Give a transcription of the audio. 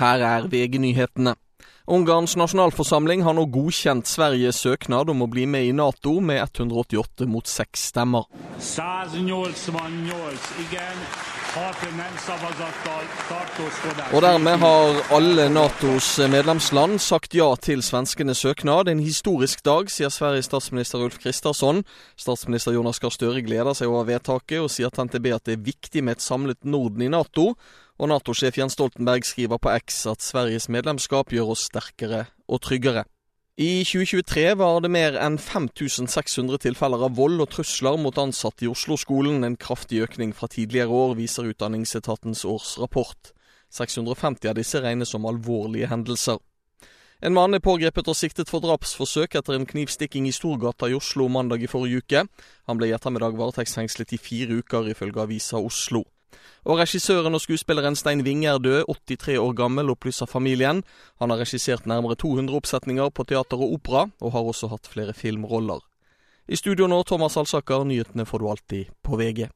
Her er VG-nyhetene. Ungarns nasjonalforsamling har nå godkjent Sveriges søknad om å bli med i Nato med 188 mot 6 stemmer. 188 igen, 61 szavazattal tartózkodás. Og dermed har alle Natos medlemsland sagt ja til svenskenes søknad. En historisk dag, sier Sveriges statsminister Ulf Kristersson. Statsminister Jonas Gahr Støre gleder seg over vedtaket, og sier til NTB at det er viktig med et samlet Norden i Nato. Og Nato-sjef Jens Stoltenberg skriver på X at Sveriges medlemskap gjør oss sterkere og tryggere. I 2023 var det mer enn 5600 tilfeller av vold og trusler mot ansatte i Oslo-skolen. En kraftig økning fra tidligere år, viser Utdanningsetatens årsrapport. 650 av disse regnes som alvorlige hendelser. En mann er pågrepet og siktet for drapsforsøk etter en knivstikking i Storgata i Oslo mandag i forrige uke. Han ble i ettermiddag varetektsfengslet i fire uker, ifølge avisa Oslo. Og regissøren og skuespilleren Stein Winge er død, 83 år gammel, opplyser familien. Han har regissert nærmere 200 oppsetninger på teater og opera, og har også hatt flere filmroller. I studio nå, Thomas Alsaker, nyhetene får du alltid på VG.